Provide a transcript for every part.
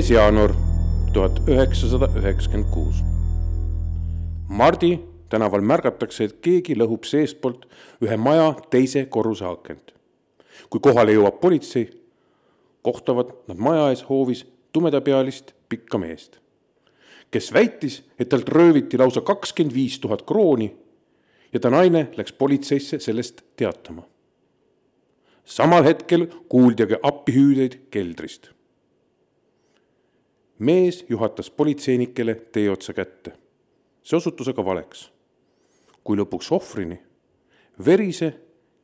viies jaanuar tuhat üheksasada üheksakümmend kuus. Mardi tänaval märgatakse, et keegi lõhub seestpoolt ühe maja teise korruse akent. kui kohale jõuab politsei, kohtavad nad maja ees hoovis tumedapealist pikka meest, kes väitis, et talt rööviti lausa kakskümmend viis tuhat krooni ja ta naine läks politseisse sellest teatama. samal hetkel kuuldi aga appihüüdeid keldrist mees juhatas politseinikele tee otsa kätte. see osutus aga valeks. kui lõpuks ohvrini, verise,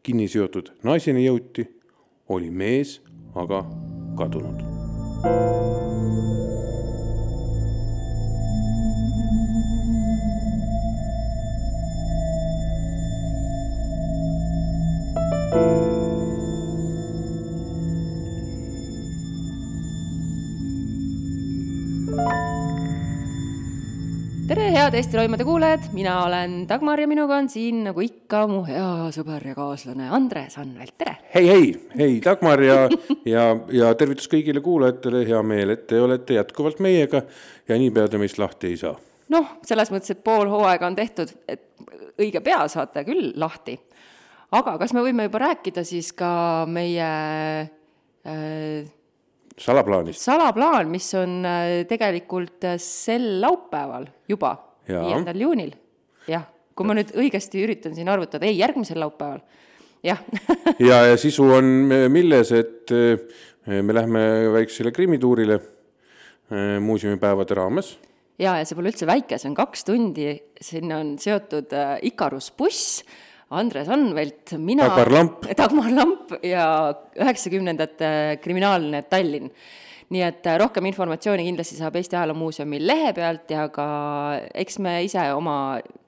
kinni seotud naiseni jõuti, oli mees aga kadunud. tere, head Eesti Roimade kuulajad, mina olen Dagmar ja minuga on siin nagu ikka mu hea sõber ja kaaslane Andres Anvelt, tere! hei, hei, hei, Dagmar ja, ja, ja tervitus kõigile kuulajatele, hea meel, et te olete jätkuvalt meiega ja niipea te meist lahti ei saa. noh, selles mõttes, et pool hooaega on tehtud, et õige pea saate küll lahti. aga kas me võime juba rääkida siis ka meie äh, salaplaanist. salaplaan, mis on äh, tegelikult äh, sel laupäeval juba, viiendal juunil. jah, kui ma nüüd õigesti üritan siin arvutada, ei, järgmisel laupäeval, jah ja, ja sisu on milles, et äh, me lähme väiksele krimituurile muuseumipäevade raames. ja, ja see pole üldse väike, see on kaks tundi, sinna on seotud Ikarus buss Andres Anvelt, mina Dagmar Lamp ja üheksakümnendate kriminaalne Tallinn. Nii et äh, rohkem informatsiooni kindlasti saab Eesti Ajaloomuuseumi lehe pealt ja ka eks me ise oma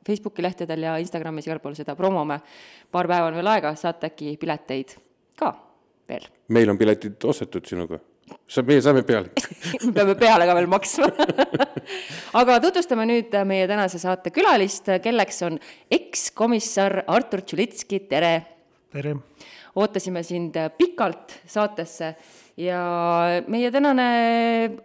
Facebooki lehtedel ja Instagramis igal pool seda promome. paar päeva on veel aega, saate äkki pileteid ka veel. meil on piletid ostetud sinuga sa, meie saame peale me peame peale ka veel maksma aga tutvustame nüüd meie tänase saate külalist, kelleks on ekskomissar Artur Tšulitski, tere! tere! ootasime sind pikalt saatesse ja meie tänane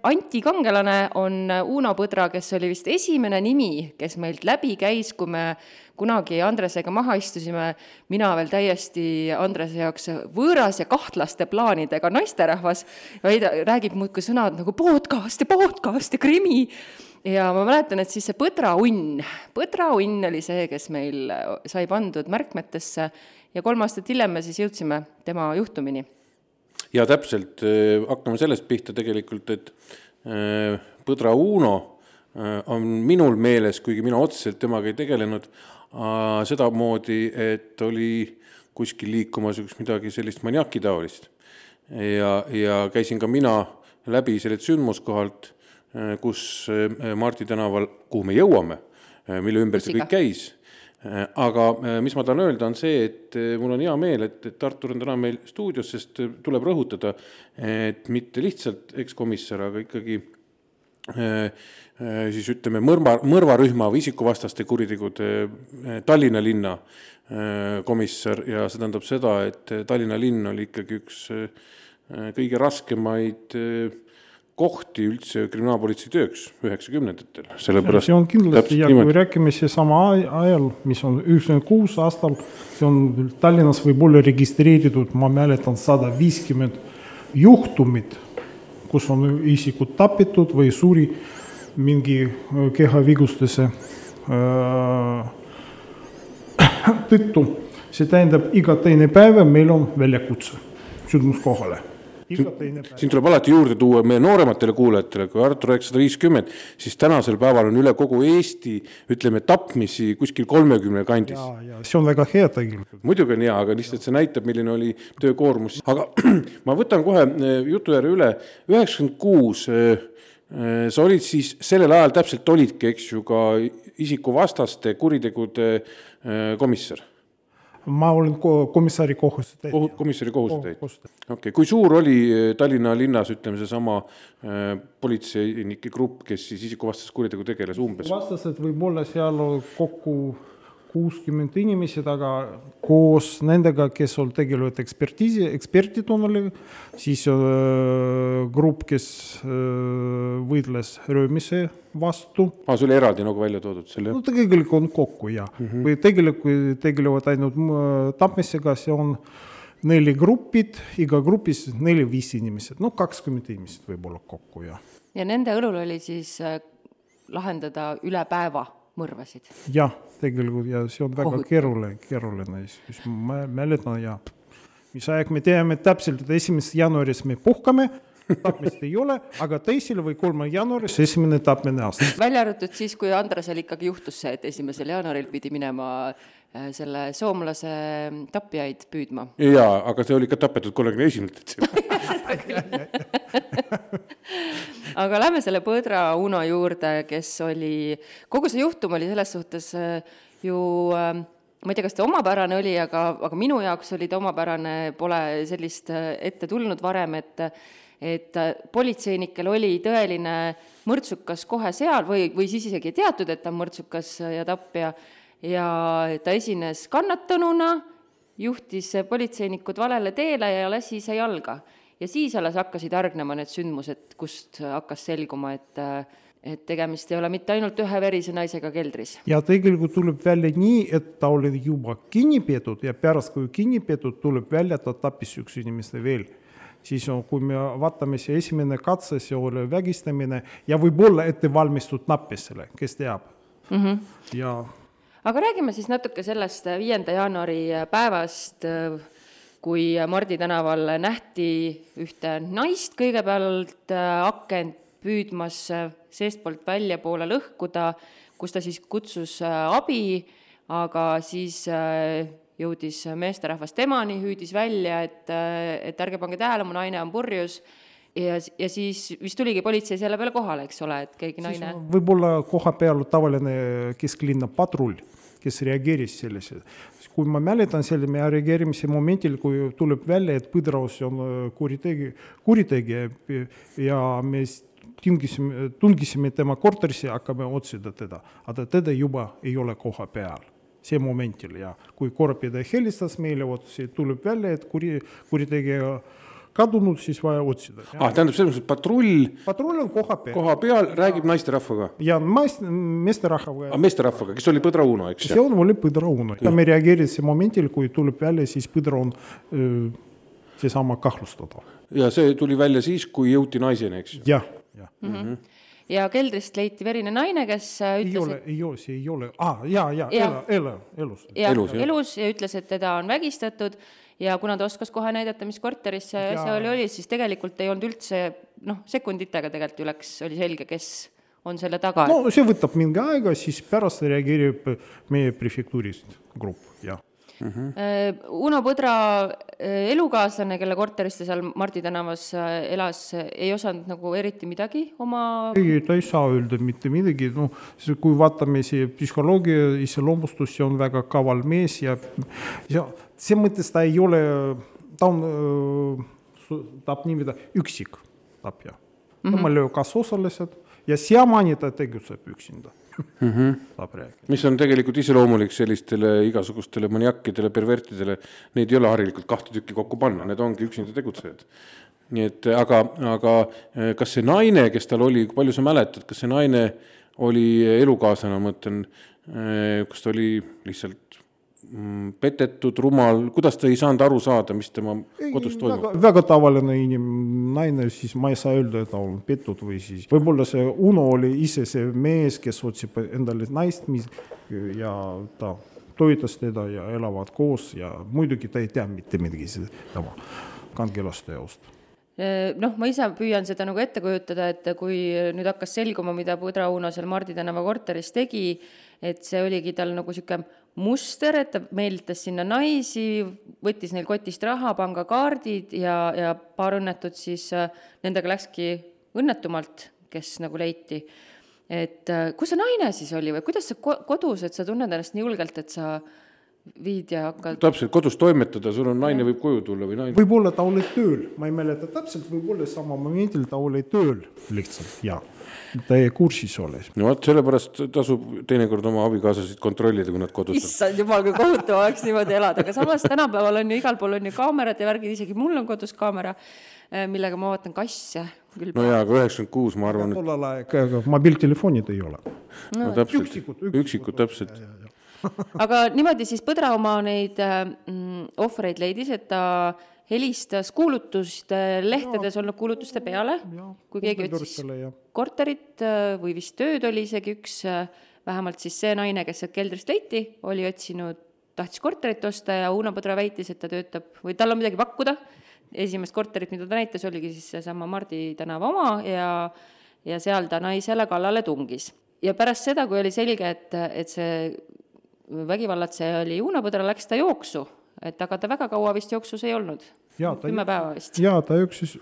antikangelane on Uno Põdra, kes oli vist esimene nimi, kes meilt läbi käis, kui me kunagi Andresega maha istusime, mina veel täiesti Andrese jaoks võõras ja kahtlaste plaanidega naisterahvas, räägib muudkui sõnad nagu podcast ja podcast ja krimi. ja ma mäletan, et siis see põdraunn, põdraunn oli see, kes meil sai pandud märkmetesse ja kolm aastat hiljem me siis jõudsime tema juhtumini. Ja täpselt, hakkame sellest pihta tegelikult, et äh, Põdra Uno äh, on minul meeles, kuigi mina otseselt temaga ei tegelenud, sedamoodi, et oli kuskil liikumas üks midagi sellist maniakitaolist. ja, ja käisin ka mina läbi sellelt sündmuskohalt, kus Mardi tänaval, kuhu me jõuame, mille ümber see kõik käis aga mis ma tahan öelda, on see, et mul on hea meel, et, et Artur on täna meil stuudios, sest tuleb rõhutada, et mitte lihtsalt ekskomissar, aga ikkagi Äh, siis ütleme, mõrva, mõrvarühma või isikuvastaste kuritegude äh, Tallinna linna äh, komissar. Ja see tähendab seda, et Tallinna linn oli ikkagi üks kõige raskemaid kohti üldse kriminaalpolitsei tööks üheksakümnendatel, sellepärast see on kindlasti ja kui räägime seesama ajal, mis on üheksakümmend kuus aastal, see on Tallinnas võib-olla registreeritud, ma mäletan, sada viiskümmend juhtumit, kus on isikud tapetud või suri mingi äh, kehavigustuse äh, tõttu. see tähendab, iga teine päev meil on väljakutse sündmuskohale. Iga teine päev. siin tuleb alati juurde tuua meie noorematele kuulajatele, kui Artur üheksasada viiskümmend, siis tänasel päeval on üle kogu Eesti, ütleme, tapmisi kuskil kolmekümne kandis. see on väga hea tegelikult. muidugi on hea, aga lihtsalt see näitab, milline oli töökoormus, aga ma võtan kohe eh, jutu järje üle, üheksakümmend kuus eh, eh, sa olid siis sellel ajal täpselt olidki, eks ju, ka isikuvastaste kuritegude komissar ma olen komissari kohusetäitja Kohu,. komissari kohusetäitja. okei okay., kui suur oli eh, Tallinna linnas, ütleme, seesama äh, politseinike grupp, kes siis isikuvastase kuritegu tegeles umbes? vastased võib olla seal kokku kuuskümmend inimesed, aga koos nendega, kes on tegelevad ekspertiisi, eksperdid on oli, siis äh, grupp, kes äh, võitles röömise vastu. aa, see oli eraldi nagu välja toodud selle? no tegelikult on kokku jah mm, -hmm. või tegelikult tegelevad ainult tapmisega, see on neli grupid, iga grupis neli-viis inimesed, no kakskümmend inimesed võib-olla kokku jah. ja nende õlul oli siis äh, lahendada üle päeva mõrvasid? jah, tegelikult ja see on väga keeruline, keeruline, siis ma mäletan ja mis aeg me teame täpselt, et esimesest jaanuarist me puhkame tapmist ei ole, aga teisel või kolmandal jaanuaris esimene tapmine aastas. välja arvatud siis, kui Andresel ikkagi juhtus see, et esimesel jaanuaril pidi minema äh, selle soomlase tapjaid püüdma. jaa, aga see oli ka tapetud kolmekümne esimesel detsembril aga lähme selle Põdra Uno juurde, kes oli, kogu see juhtum oli selles suhtes äh, ju äh, ma ei tea, kas ta omapärane oli, aga, aga minu jaoks oli ta omapärane, pole sellist äh, ette tulnud varem, et et politseinikel oli tõeline mõrtsukas kohe seal või, või siis isegi ei teatud, et ta on mõrtsukas ja tapja, ja ta esines kannatanuna, juhtis politseinikud valele teele ja lasi ise jalga ja siis alles hakkasid hargnema need sündmused, kust hakkas selguma, et et tegemist ei ole mitte ainult ühe verise naisega keldris. ja tegelikult tuleb välja nii, et ta oli juba kinni peetud ja pärast, kui kinni peetud, tuleb välja, ta tappis üks inimest veel siis kui me vaatame, see esimene katse, see oli vägistamine ja võib-olla ettevalmistatud nappisele, kes teab mm. -hmm. ja aga räägime siis natuke sellest viienda jaanuari päevast kui Mardi tänaval nähti ühte naist kõigepealt äh, akent püüdmas äh, seestpoolt väljapoole lõhkuda, kus ta siis kutsus äh, abi, aga siis jõudis meesterahvas temani, hüüdis välja, et, et ärge pange tähele, mu naine on purjus ja, ja siis vist tuligi politsei selle peale kohale, eks ole, et keegi naine. võib-olla koha peal tavaline kesklinna patrull, kes reageeris sellisele kui ma mäletan selle meie reageerimise momendil, kui tuleb välja, et Põdraus on äh, kuritegi, kuritegija ja me tingisime, tungisime tema korterisse, hakkame otsida teda, aga teda juba ei ole koha peal see momentil. Ja kui korrapidajal helistas meile, vot see tuleb välja, et kuri, kuritegija kadunud, siis vaja otsida. ah, tähendab selles mõttes, et patrull. patrull on koha peal. koha peal räägib naisterahvaga. ja meest, meesterahvaga. ah, meesterahvaga, kes oli Põdra Uno, eks? see on, oli Põdra Uno ja me reageerisime momendil, kui tuleb välja, siis Põdra on seesama kahtlustatav. ja see tuli välja siis, kui jõuti naiseni, eks? jah, jah mm. -hmm ja keldrist leiti verine naine, kes ütles. ei ole, ei ole, see ei ole ah,, ja, ja, ja, ela, ela, elus. elus, elus ja ütles, et teda on vägistatud ja kuna ta oskas kohe näidata, mis korteris see asja oli, oli, siis tegelikult ei olnud üldse noh, sekunditega tegelikult ju läks, oli selge, kes on selle taga. no see võtab mingi aega, siis pärast reageerib meie prefektuurist grupp, jah -hmm. Uno Põdra äh, elukaaslane, kelle korteris ta seal Mardi tänavas äh, elas, ei osanud nagu eriti midagi oma ei, ta ei saa öelda mitte midagi, noh, kui vaatame see psühholoogia iseloomustus, see on väga kaval mees ja ja selles mõttes ta ei ole, ta on, tahab nimetada üksik tapja mm. -hmm. temal ei ole kaasosalised ja siiamaani ta tegutseb üksinda mm. -hmm. saab rääkida. mis on tegelikult iseloomulik sellistele igasugustele maniakkidele, pervertidele, neid ei ole harilikult kahte tükki kokku panna, need ongi üksinda tegutsejad. nii et aga, aga kas see naine, kes tal oli, palju sa mäletad, kas see naine oli elukaaslane, ma mõtlen, kas ta oli lihtsalt petetud, rumal, kuidas ta ei saanud aru saada, mis tema kodus toimub? väga tavaline inim-, naine, siis ma ei saa öelda, et ta on pettud või siis võib-olla see Uno oli ise see mees, kes otsib endale naist, mis ja ta toetas teda ja elavad koos ja muidugi ta ei tea mitte midagi tema kangelaste jaost noh, ma ise püüan seda nagu ette kujutada, et kui nüüd hakkas selguma, mida Põdra Uno seal Mardi tänava korteris tegi, et see oligi tal nagu niisugune muster, et ta meelitas sinna naisi, võttis neil kotist raha, pangakaardid ja, ja paar õnnetut siis nendega läkski õnnetumalt, kes nagu leiti. et kus see naine siis oli või kuidas sa kodus, et sa tunned ennast nii julgelt, et sa äh, viid ja hakkad. täpselt, kodus toimetada, sul on naine võib koju tulla või naine. võib-olla ta oli tööl, ma ei mäleta täpselt, võib-olla samal momendil ta oli tööl lihtsalt ja ta jäi kursis olles. no vot, sellepärast tasub teinekord oma abikaasasid kontrollida, kui nad kodus on. issand jumal, kui kohutav oleks niimoodi elada, aga samas tänapäeval on ju igal pool on ju kaamerad ja värgid, isegi mul on kodus kaamera, eh, millega ma vaatan kasse. no jaa, aga üheksakümmend kuus, ma arvan. tollel ajal mobiiltelefonid ei ole. no täpselt, üksikud, üksikud täpselt aga niimoodi siis Põdra oma neid mm, ohvreid leidis, et ta helistas kuulutuste lehtedes olnud kuulutuste peale, kui keegi otsis korterit äh, või vist tööd oli isegi üks, äh, vähemalt siis see naine, kes sealt keldrist leiti, oli otsinud, tahtis korterit osta ja Uno Põdra väitis, et ta töötab või tal on midagi pakkuda. esimest korterit, mida ta näitas, oligi siis seesama Mardi tänava oma ja, ja seal ta naisele kallale tungis. Ja pärast seda, kui oli selge, et, et see vägivallatseja oli Uno Põdra, läks ta jooksu, et aga ta väga kaua vist jooksus ei olnud. kümme päeva vist. jaa, ta jooksis,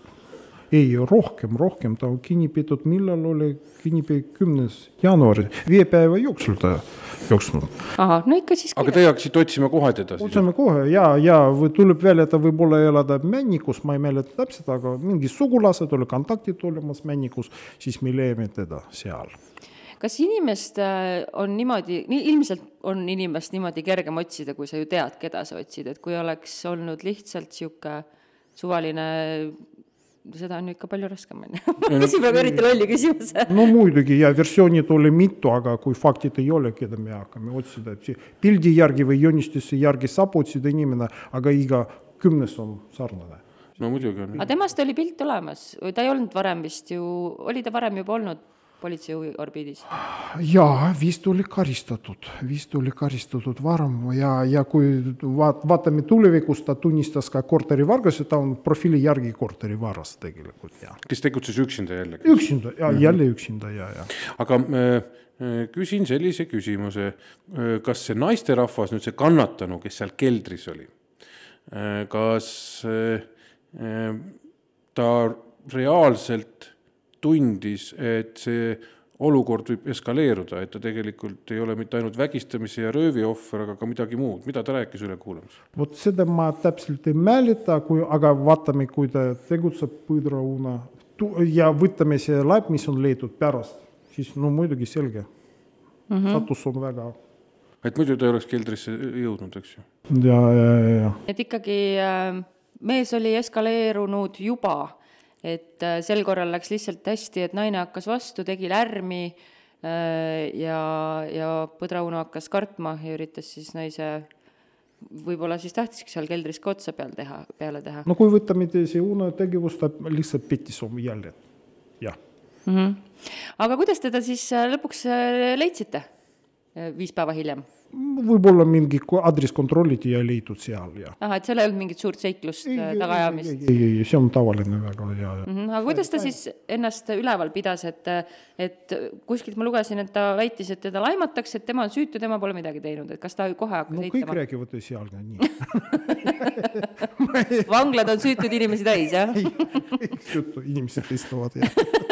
ei, rohkem, rohkem, ta on kinni peetud, millal oli kinni peetud, kümnes jaanuar, viie päeva jooksul ta jooksnud. ahah, no ikka siis aga teie hakkasite otsima kohe teda siis? otsime kohe ja, ja tuleb välja, ta võib-olla elada Männikus, ma ei mäleta täpselt, aga mingid sugulased oli kontaktid olemas Männikus, siis me leiame teda seal kas inimest äh, on niimoodi, ilmselt on inimest niimoodi kergem otsida, kui sa ju tead, keda sa otsid, et kui oleks olnud lihtsalt niisugune suvaline seda on ju ikka palju raskem, on ju. ma küsin praegu eriti lolli küsimuse. no muidugi ja versioonid oli mitu, aga kui faktid ei ole, keda me hakkame otsida, et pildi järgi või joonistuse järgi saab otsida inimene, aga iga kümnes on sarnane no muidugi on. aga temast oli pilt olemas või ta ei olnud varem vist ju, oli ta varem juba olnud politsei orbiidis? jaa, vist oli karistatud, vist oli karistatud varem ja, ja kui vaat-, vaatame tulevikus, ta tunnistas ka korterivarguse, ta on profiili järgi korterivaras tegelikult, jah. kes tegutses üksinda jällegi? üksinda, ja jälle üksinda, ja, ja. aga äh, äh, küsin sellise küsimuse, äh, kas see naisterahvas, nüüd see kannatanu, kes seal keldris oli, kas ta reaalselt tundis, et see olukord võib eskaleeruda, et ta tegelikult ei ole mitte ainult vägistamise ja röövi ohver, aga ka midagi muud, mida ta rääkis ülekuulamisel? vot seda ma täpselt ei mäleta, kui, aga vaatame, kui ta tegutseb põdrauna ja võtame see laip, mis on leitud pärast, siis no muidugi selge mm, -hmm. sattus on väga. et muidu ta ei oleks keldrisse jõudnud, eks ju? ja, ja, ja, ja. et ikkagi äh, mees oli eskaleerunud juba et äh, sel korral läks lihtsalt hästi, et naine hakkas vastu, tegi lärmi äh, ja, ja Põdrauno hakkas kartma ja üritas siis naise võib-olla siis tahtiski seal keldris ka otsa peal teha, peale teha. no kui võtame see Uno tegevus, ta lihtsalt pettis oma jälle, jah mm. -hmm. aga kuidas teda siis äh, lõpuks leidsite viis päeva hiljem? Võib-olla mingi aadress kontrolliti ja leitud seal ja. ahah, et seal ei olnud mingit suurt seiklust, äh, tagaajamist? ei, ei, ei, see on tavaline väga hea mm. -hmm, aga kuidas ta siis ennast üleval pidas, et, et kuskilt ma lugesin, et ta väitis, et teda laimatakse, et tema on süütu, tema pole midagi teinud, et kas ta kohe hakkas no eitama? kõik räägivad seal nii vanglad on süütuid inimesi täis, jah? süütu inimesed istuvad, jah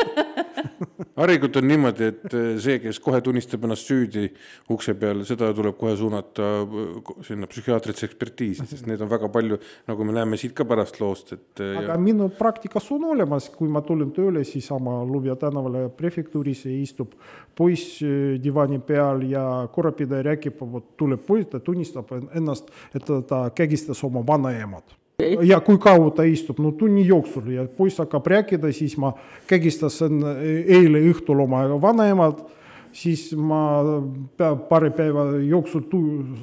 harilikult on niimoodi, et eh, see, kes kohe tunnistab ennast süüdi ukse peal, seda tuleb kohe suunata eh, sinna psühhiaatrilisse ekspertiisi, sest neid on väga palju, nagu me näeme siit ka pärast loost, et eh, aga ja... minu praktikas on olemas, kui ma tulin tööle siiasama Lubja tänavale prefektuuris istub poiss diivani peal ja korrapidaja räägib, vot tuleb poiss, ta tunnistab ennast, et ta, ta kägistas oma vanaemat ja kui kaua ta istub, no tunni jooksul ja poiss hakkab rääkida, siis ma kägistasin eile õhtul oma vanaemad, siis ma paari päeva jooksul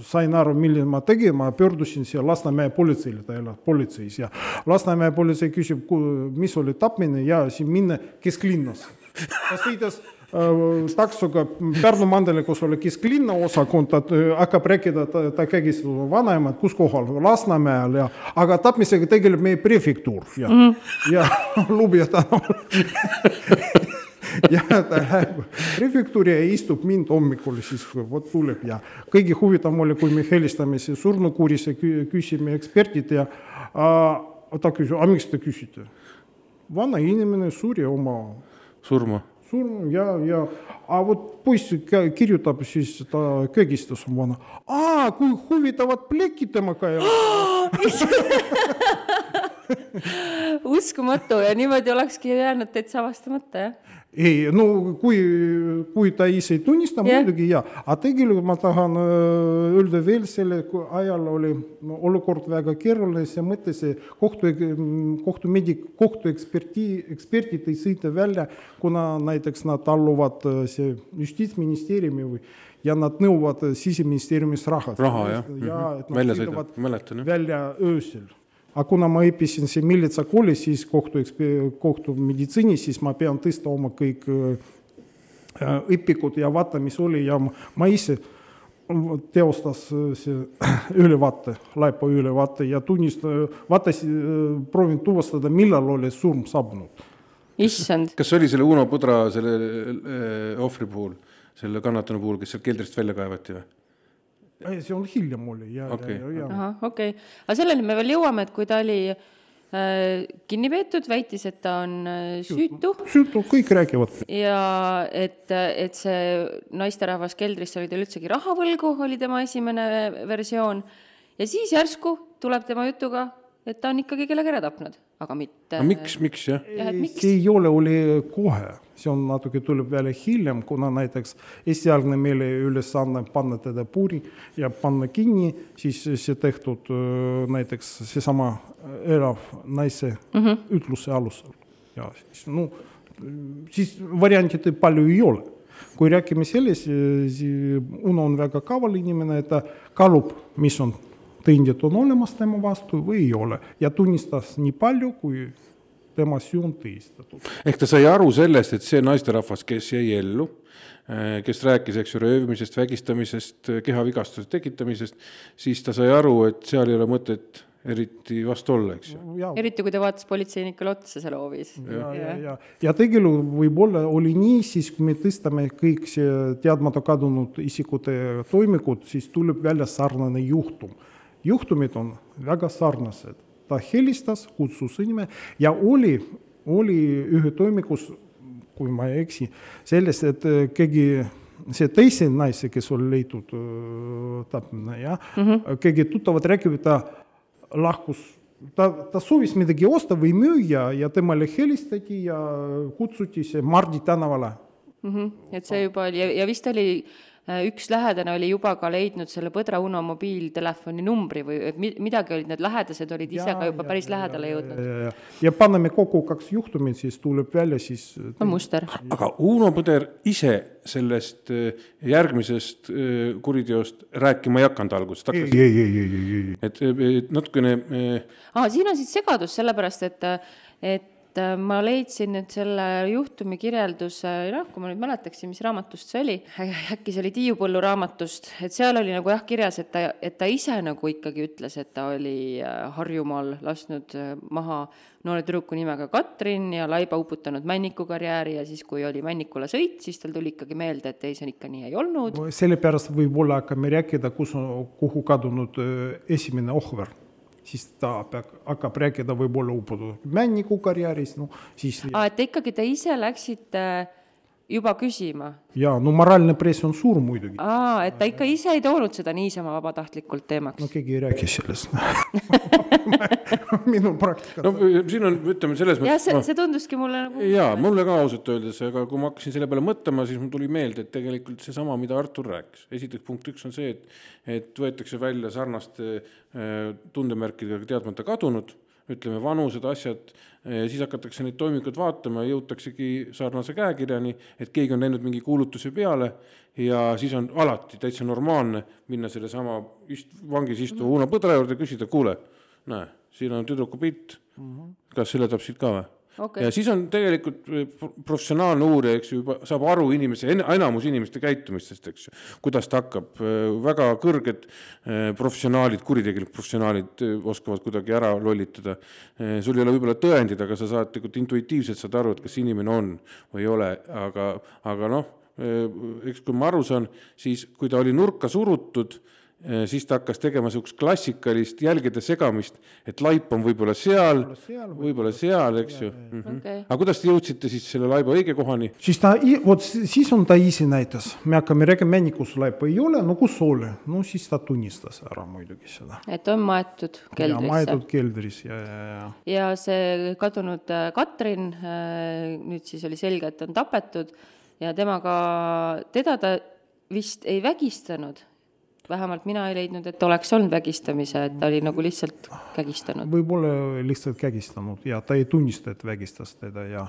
sain aru, milline ma tegin, ma pöördusin siia Lasnamäe politseile, ta elab politseis ja Lasnamäe politsei küsib, mis oli tapmine ja siin minna kesklinnas. ta sõidas taksoga Pärnu maanteele, kus oli kesklinna osakond, ta hakkab rääkida, ta, ta käis vanaemad, kus kohal, Lasnamäel ja, aga tapmisega tegeleb meie prefektuur ja mm, -hmm. ja Lubja tänaval ja ta läheb prefektuuri ja istub mind hommikul, siis vot tuleb ja kõige huvitavam oli, kui me helistame siis surnukuurise, küsime eksperdid ja äh, ta küsib, aga miks te küsite? vana inimene suri oma surma surm ja, ja, aga vot poiss kirjutab siis ta köögistas oma vana. aa, kui huvitavad plekid tema käivad uskumatu. Ja niimoodi olekski jäänud täitsa avastamata, jah ei, no kui, kui ta ise ei tunnista yeah., muidugi jaa, aga tegelikult ma tahan äh, öelda veel selle, kui ajal oli no, olukord väga keeruline, see mõte, see kohtu, kohtumeedik, kohtueksperti, eksperdid ei sõida välja, kuna näiteks nad alluvad äh, see justiitsministeeriumi või ja nad nõuavad siseministeeriumis raha. raha, jah. ja et nad sõidavad mäletan, välja öösel aga kuna ma õppisin siin Millitsa koolis, siis kohtu, kohtumeditsiinis, siis ma pean tõsta oma kõik õpikud ja vaata, mis oli ja ma ise teostas see ülevaate, laipa ülevaate ja tunnista-, vaatasin, proovin tuvastada, millal oli surm saabunud. issand. kas see oli selle Uno Pudra selle ohvri puhul, selle kannatanu puhul, kes sealt keldrist välja kaevati või? Ei, see on hiljem oli ja okay., ja, ja. ahah, okei okay., aga selleni me veel jõuame, et kui ta oli äh, kinni peetud, väitis, et ta on äh, süütu. süütu, kõik räägivad. ja et, et see naisterahvas keldris oli tal üldsegi raha võlgu, oli tema esimene versioon. ja siis järsku tuleb tema jutuga, et ta on ikkagi kellegi ära tapnud, aga mitte. miks, miks jah? miks? see ei ole, oli kohe see on natuke, tuleb välja hiljem, kuna näiteks esialgne meile ülesanne panna teda puri ja panna kinni, siis see tehtud näiteks seesama elav naise mm -hmm. ütluse alusel. ja siis no, siis variantide palju ei ole. kui räägime sellest, Uno on väga kaval inimene, ta kaalub, mis on tõendid on olemas tema vastu või ei ole ja tunnistas nii palju, kui tema süü on tõestatud. ehk ta sai aru sellest, et see naisterahvas, kes jäi ellu, kes rääkis, eks ju, röövimisest, vägistamisest, kehavigastuse tekitamisest, siis ta sai aru, et seal ei ole mõtet eriti vastu olla, eks ju. eriti, kui ta vaatas politseinikule otsa seal hoovis. ja, ja, ja, ja tegelikult võib-olla oli nii, siis kui me tõstame kõik see teadmata kadunud isikute toimikud, siis tuleb välja sarnane juhtum. Juhtumid on väga sarnased ta helistas, kutsus inimene ja oli, oli ühe toimikus, kui ma ei eksi, sellest, et äh, keegi see teise naise, kes oli leitud äh, tapmine, jah mm -hmm., keegi tuttavad räägivad, ta lahkus, ta, ta soovis midagi osta või müüa ja temale helistati ja kutsuti see Mardi tänavale mm. -hmm. et see juba oli ja, ja vist oli Äh, üks lähedane oli juba ka leidnud selle Põdra Uno mobiiltelefoni numbri või et midagi olid, need lähedased olid ise ja, ka juba ja, päris ja, lähedale ja, jõudnud. ja, ja, ja paneme kokku kaks juhtumit, siis tuleb välja siis no muster. aga Uno Põder ise sellest äh, järgmisest äh, kuriteost rääkima ei hakanud alguses? ei, ei, ei, ei, ei, ei. et natukene aa, siin on siis segadus, sellepärast et, et et äh, ma leidsin nüüd selle juhtumi kirjelduse, noh, kui ma nüüd mäletaksin, mis raamatust see oli, äkki see oli Tiiu Põllu raamatust, et seal oli nagu jah kirjas, et ta, et ta ise nagu ikkagi ütles, et ta oli äh, Harjumaal lasknud äh, maha noore tüdruku nimega Katrin ja laiba uputanud Männiku karjääri ja siis, kui oli Männikule sõit, siis tal tuli ikkagi meelde, et ei, see on ikka nii ei olnud. sellepärast võib-olla hakkame rääkida, kus kuhu kadunud esimene ohver siis ta peab, hakkab rääkida võib-olla uputud männiku karjääris, noh siis. aa, et ikkagi te ise läksite juba küsima? jaa, no moraalne press on suur muidugi. aa, et ta ikka ise ei toonud seda niisama vabatahtlikult teemaks? no keegi ei räägi sellest minu praktikas. no siin on, ütleme selles mõttes. jah, see, see tunduski mulle nagu. jaa, mulle ka ausalt öeldes, aga kui ma hakkasin selle peale mõtlema, siis mul tuli meelde, et tegelikult seesama, mida Artur rääkis, esiteks punkt üks on see, et, et võetakse välja sarnaste äh, tundemärkidega teadmata kadunud ütleme, vanused, asjad, siis hakatakse neid toimikuid vaatama ja jõutaksegi sarnase käekirjani, et keegi on läinud mingi kuulutuse peale ja siis on alati täitsa normaalne minna sellesama ist-, vangis istuva Uno Põdra juurde ja küsida, kuule, näe, siin on tüdruku pilt mm, -hmm. kas selle tapsid ka või? Okei. ja siis on tegelikult pro- professionaalne uurija, eks ju, juba saab aru inimese, enamus inimeste käitumistest, eks ju, kuidas ta hakkab, väga kõrged eh, professionaalid, kuritegelikud professionaalid eh, oskavad kuidagi ära lollitada. sul ei ole võib-olla tõendid, aga sa saad tegelikult intuitiivselt saad aru, et kas inimene on või ei ole, aga, aga noh, eks kui ma aru saan, siis kui ta oli nurka surutud, siis ta hakkas tegema niisugust klassikalist jälgede segamist, et laip on võib-olla seal, võib-olla seal, eks ju. Okei. aga kuidas te jõudsite siis selle laiba õige kohani? siis ta, i- vot si- siis on ta ise näitas, me hakkame rääkima, männikus laipa ei ole, no kus oli, no siis ta tunnistas ära muidugi seda. et on maetud ja keldrisse maetud keldris ja, ja, ja. ja see kadunud äh, Katrin, nüüd siis oli selge, et on tapetud ja temaga, teda ta vist ei vägistanud. Vähemalt mina ei leidnud, et oleks olnud vägistamise, et ta oli nagu lihtsalt kägistanud. võib-olla lihtsalt kägistanud ja ta ei tunnista, et vägistas teda ja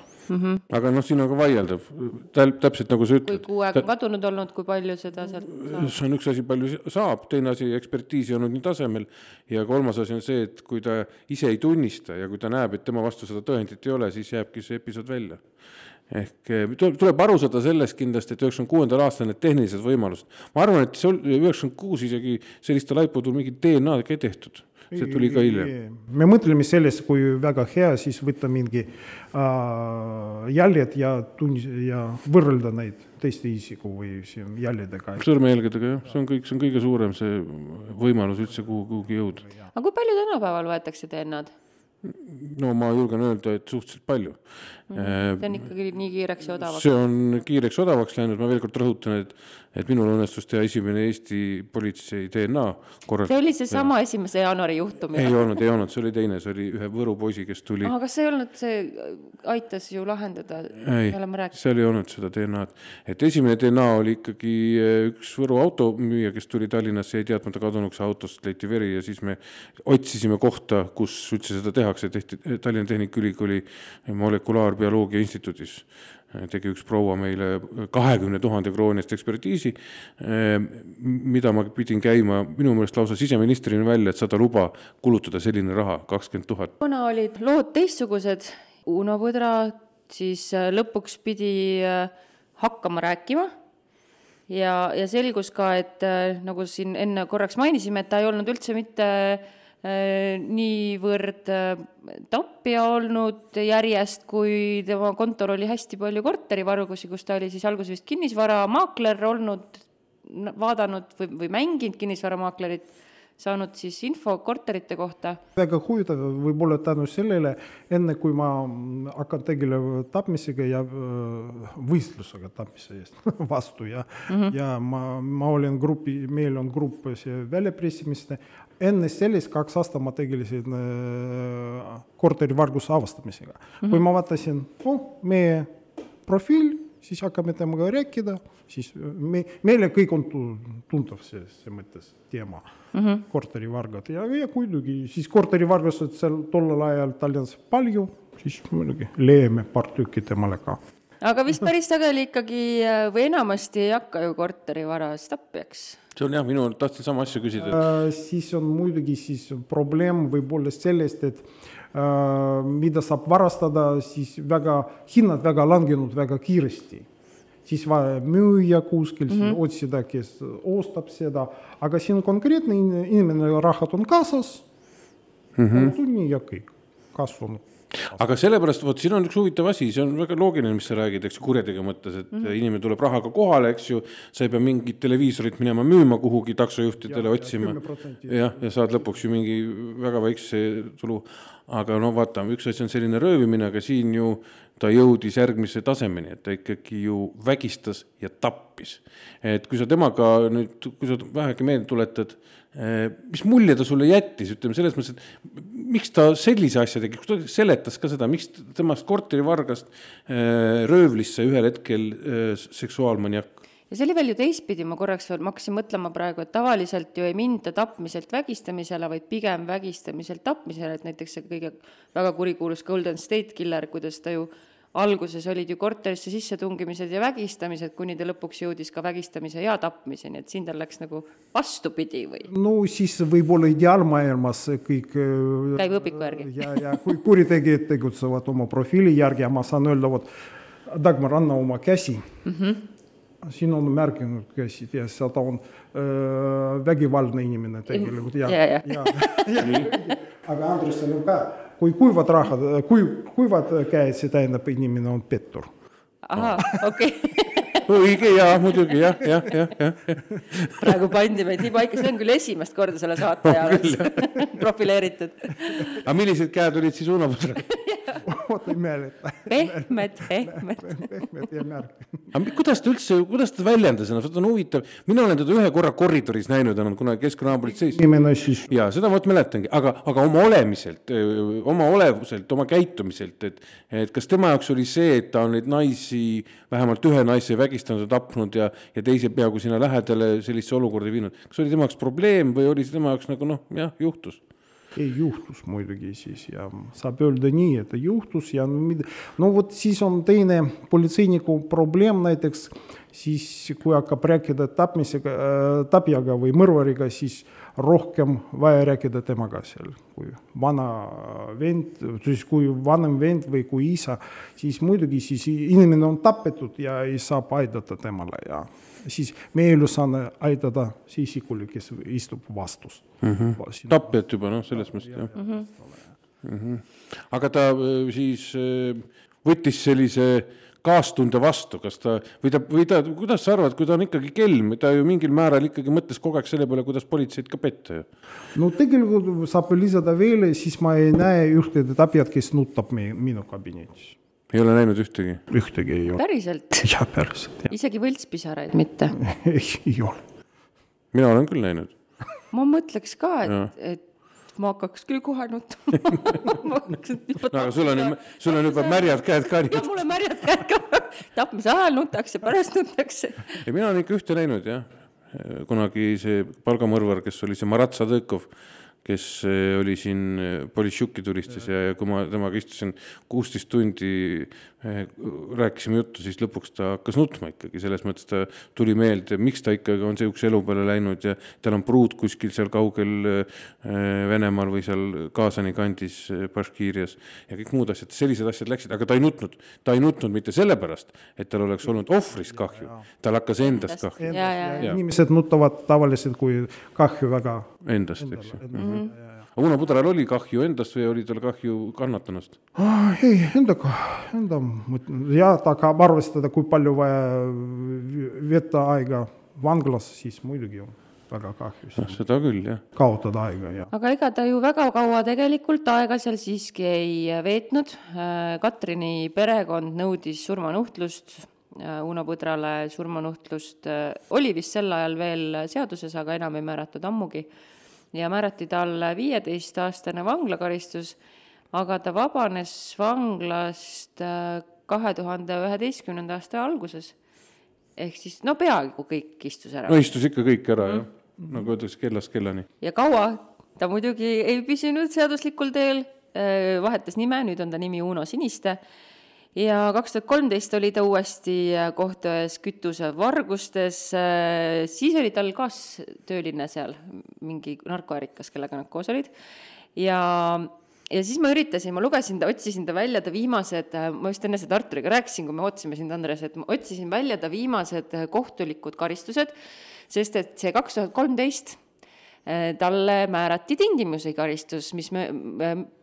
aga noh, siin on ka vaieldav, täpselt nagu sa kui ütled. kuu aega kadunud olnud, kui palju seda sealt saab? see on üks asi, palju saab, teine asi, ekspertiis ei olnud nii tasemel ja kolmas asi on see, et kui ta ise ei tunnista ja kui ta näeb, et tema vastu seda tõendit ei ole, siis jääbki see episood välja. Ehk eh, tuleb aru saada sellest kindlasti, et üheksakümne kuuendal aastal need tehnilised võimalused, ma arvan, et see oli üheksakümmend kuus isegi selliste laipudel mingit DNA-d ka ei tehtud, see tuli ka hiljem. me mõtleme sellest, kui väga hea siis võtta mingi äh, jäljed ja tunnis- ja võrrelda neid teiste isiku või siin jäljedega. sõrmejälgedega jah, see on kõik, see on kõige suurem see võimalus üldse kuhu, kuhugi jõuda. aga kui palju tänapäeval võetakse DNA-d? no ma julgen öelda, et suhteliselt palju. See on ikkagi nii kiireks ja odavaks. see on kiireks odavaks läinud, ma veel kord rõhutan, et, et minul õnnestus teha esimene Eesti politsei DNA korras. see oli seesama esimese jaanuari juhtum ei olnud, ei olnud, see oli teine, see oli ühe Võru poisi, kes tuli. Aga kas see ei olnud, see aitas ju lahendada, ei seal ei olnud seda DNA-d. et esimene DNA oli ikkagi eh, üks Võru automüüja, kes tuli Tallinnasse, jäi teadmata kadunuks, autost leiti veri ja siis me otsisime kohta, kus üldse seda tehakse, tehti Tallinna Tehnikaülikooli molekulaarbioloogia instituudis tegi üks proua meile kahekümne tuhande krooni eest ekspertiisi, mida ma pidin käima minu meelest lausa siseministrina välja, et saada luba kulutada selline raha, kakskümmend tuhat. kuna olid lood teistsugused, Uno Põdra siis lõpuks pidi äh, hakkama rääkima ja, ja selgus ka, et äh, nagu siin enne korraks mainisime, et ta ei olnud üldse mitte äh, niivõrd äh, tapja olnud järjest, kui tema kontol oli hästi palju korterivargusi, kus ta oli siis alguses vist kinnisvaramaakler olnud, vaadanud või, või mänginud kinnisvaramaaklerit, saanud siis info korterite kohta väga huvitav võib-olla tänu sellele, enne kui ma hakkan tegelema tapmisega ja öö, võistlusega tapmise eest vastu ja mm, -hmm. ja ma, ma olen grupi, meil on grupp see väljapressimist. Enne sellist kaks aastat ma tegelesin öö, korterivarguse avastamisega mm. -hmm. kui ma vaatasin, oh, meie profiil, siis hakkame temaga rääkida, siis me, meile kõik on tu- tuntav see mõttes teema mm -hmm. korterivargad ja, ja muidugi siis korterivargused seal tollel ajal Tallinnas palju, siis muidugi leiame paar tükki temale ka. Aga vist päris sageli ikkagi äh, või enamasti ei hakka ju korterivaras tapjaks. see on jah, minu, tahtsin sama asja küsida, Äh, siis on muidugi siis probleem võib-olla sellest, et äh, mida saab varastada, siis väga, hinnad väga langenud väga kiiresti. siis vaja müüa kuskil mm, -hmm. otsida, kes ostab seda, aga siin konkreetne in- inimene, rahad on kaasas mm, -hmm. nii ja kõik, kasvanud. Aga sellepärast, vot siin on üks huvitav asi, see on väga loogiline, mis sa räägid, eks ju, kuriteo mõttes, et mm -hmm. inimene tuleb rahaga kohale, eks ju, sa ei pea mingit televiisorit minema müüma kuhugi taksojuhtidele otsima. 10% jah, ja saad lõpuks ju mingi väga väikse tulu. aga no vaata, üks asi on selline röövimine, aga siin ju ta jõudis järgmise tasemeni, et ta ikkagi ju vägistas ja tappis. et kui sa temaga nüüd, kui sa vähegi meelde tuletad, mis mulje ta sulle jättis, ütleme selles mõttes, et miks ta sellise asja tegi, kas ta seletas ka seda, miks temast korterivargast eh, röövlisse ühel hetkel eh, seksuaalmaniak? ja see oli veel ju teistpidi, ma korraks veel, ma hakkasin mõtlema praegu, et tavaliselt ju ei minda tapmiselt vägistamisele, vaid pigem vägistamiselt tapmisele, et näiteks see kõige väga kurikuulus Golden State Killer, kuidas ta ju alguses olid ju korterisse sissetungimised ja vägistamised, kuni ta lõpuks jõudis ka vägistamise ja tapmiseni, et siin tal läks nagu vastupidi või? no siis võib-olla ideaalmaailmas kõik käib õpiku järgi. ja, ja kui kuritegijad tegutsevad oma profiili järgi ja ma saan öelda, vot Dagmar, anna oma käsi mm. -hmm. siin on märginud käsid ja seal ta on öö, vägivaldne inimene tegelikult ja, ja, ja. ja, ja, aga Andresel on ka kui kuivad rahad, kui kuivad käed, see tähendab, inimene on pettur. ahah, okei õige ja muidugi jah, jah, jah, jah. praegu pandi meid nii paika, see on küll esimest korda selle saate jaoks profileeritud. aga millised käed olid siis Uno Põdral? vot ei mäleta. pehmed, pehmed. pehmed ja märg. aga kuidas ta üldse, kuidas ta väljendas ennast, vot on huvitav, mina olen teda ühe korra koridoris näinud, on kunagi Keskkonnaapolitseis. inimene siis. ja seda ma vot mäletangi, aga, aga oma olemiselt, oma olevuselt, oma käitumiselt, et, et kas tema jaoks oli see, et ta on neid naisi, vähemalt ühe naise vägistanud ja tapnud ja, ja teise peaaegu sinna lähedale sellisesse olukorda viinud, kas oli tema jaoks probleem või oli see tema jaoks nagu noh, jah, juhtus? Ei juhtus muidugi siis ja saab öelda nii, et juhtus ja no, vot siis on teine politseiniku probleem näiteks, siis kui hakkab rääkida tapmisega äh,, tapjaga või mõrvariga, siis rohkem vaja rääkida temaga seal, kui vana vend, siis kui vanem vend või kui isa, siis muidugi siis inimene on tapetud ja ei saa aidata temale ja siis meie ülesanne aidata see isikule, kes istub vastus mm. -hmm. tapjat juba noh, selles mõttes jah mm. -hmm. Mm -hmm. aga ta äh, siis äh, võttis sellise kaastunde vastu, kas ta või ta, või ta, kuidas sa arvad, kui ta on ikkagi kelm, ta ju mingil määral ikkagi mõtles kogu aeg selle peale, kuidas politseid ka petta ju. no tegelikult saab lisada veel, siis ma ei näe ühtegi tapjat, kes nutab me, minu kabinetis ei ole näinud ühtegi? ühtegi ei ole. päriselt? jah, päriselt, jah. isegi võltspisaraid mitte ei, ei ole. mina olen küll näinud. ma mõtleks ka, et, et ma hakkaks küll kohe nutma no aga sul on sul on juba märjad käed ka. jah, mul on märjad käed ka. tapmise ajal nutakse, pärast nutakse. ei, mina olen ikka ühte näinud jah. kunagi see palgamõrvar, kes oli see Marat Sadõkov kes eh, oli siin eh, Politšuki tulistas ja, ja kui ma temaga istusin kuusteist tundi, rääkisime juttu, siis lõpuks ta hakkas nutma ikkagi, selles mõttes ta tuli meelde, miks ta ikkagi on sihukese elu peale läinud ja tal on pruut kuskil seal kaugel Venemaal või seal Kaasani kandis Baškiirias ja kõik muud asjad, sellised asjad läksid, aga ta ei nutnud. ta ei nutnud mitte sellepärast, et tal oleks olnud ohvrist kahju, tal hakkas endast kahju. inimesed nutavad tavaliselt, kui kahju väga. Endast, eks ju. Uno Pudral oli kahju endast või oli tal kahju kannatanust ah,? ei, endaga, enda mõtlen ja ta tahab arvestada, kui palju vaja veeta aega vanglas, siis muidugi on väga kahju. noh, seda küll, jah. kaotada aega, jah. aga ega ta ju väga kaua tegelikult aega seal siiski ei veetnud. Katrini perekond nõudis surmanuhtlust Uno Põdrale surmanuhtlust oli vist sel ajal veel seaduses, aga enam ei määratud ammugi ja määrati talle viieteistaastane vanglakaristus, aga ta vabanes vanglast äh, kahe tuhande üheteistkümnenda aasta alguses. ehk siis no peaaegu kõik istus ära. no istus ikka kõik ära mm, jah, nagu öeldakse, kellast kellani. ja kaua ta muidugi ei püsinud seaduslikul teel, äh, vahetas nime, nüüd on ta nimi Uno Siniste ja kaks tuhat kolmteist oli ta uuesti äh, kohtu ees kütusevargustes, äh, siis oli tal kaastööline seal, mingi narkoärikas, kellega nad koos olid, ja ja siis ma üritasin, ma lugesin ta, otsisin ta välja, ta viimased, äh, ma just enne seda Arturiga rääkisin, kui me ootasime sind, Andres, et ma otsisin välja ta viimased kohtulikud karistused, sest et see kaks tuhat kolmteist talle määrati tingimusi karistus, mis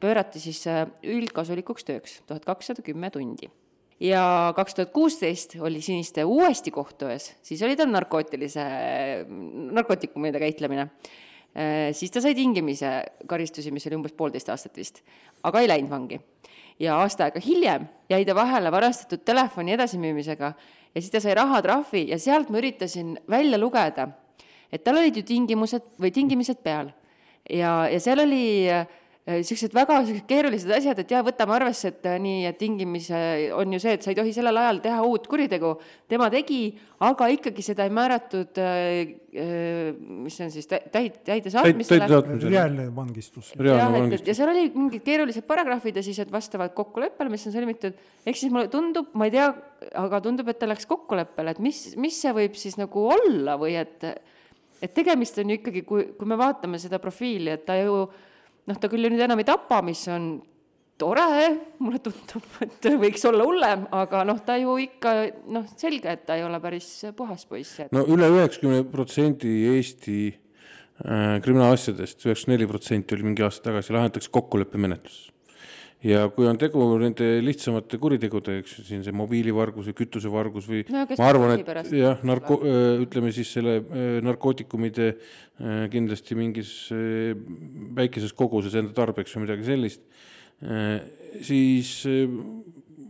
pöörati siis äh, üldkasulikuks tööks, tuhat kakssada kümme tundi. ja kaks tuhat kuusteist oli Siniste uuesti kohtu ees, siis oli tal narkootilise, narkootikumide käitlemine. Äh, siis ta sai tingimisi karistusi, mis oli umbes poolteist aastat vist, aga ei läinud vangi. ja aasta aega hiljem jäi ta vahele varastatud telefoni edasimüümisega ja siis ta sai rahatrahvi ja sealt ma üritasin välja lugeda et tal olid ju tingimused või tingimised peal ja, ja seal oli niisugused väga sellised keerulised asjad, et jaa, võtame arvesse, et äh, nii, et tingimise on ju see, et sa ei tohi sellel ajal teha uut kuritegu. tema tegi, aga ikkagi seda ei määratud äh,, äh, mis see on siis, täid, täide saatmisele. reaalne vangistus. jah, et, et ja seal oli mingid keerulised paragrahvid ja siis, et vastavalt kokkuleppele, mis on sõlmitud, ehk siis mulle tundub, ma ei tea, aga tundub, et ta läks kokkuleppele, et mis, mis see võib siis nagu olla või et et tegemist on ju ikkagi, kui, kui me vaatame seda profiili, et ta ju noh, ta küll ju nüüd enam ei tapa, mis on tore, mulle tundub, et võiks olla hullem, aga noh, ta ju ikka noh, selge, et ta ei ole päris puhas poiss. no üle üheksakümne protsendi Eesti äh, kriminaalasjadest, üheksakümmend neli protsenti oli mingi aasta tagasi, lahendatakse kokkuleppemenetluses ja kui on tegu nende lihtsamate kuritegudega, eks siin see mobiilivargus või kütusevargus või no, ma arvan, et jah, narko-, ütleme siis selle narkootikumide kindlasti mingis väikeses koguses enda tarbeks või midagi sellist, siis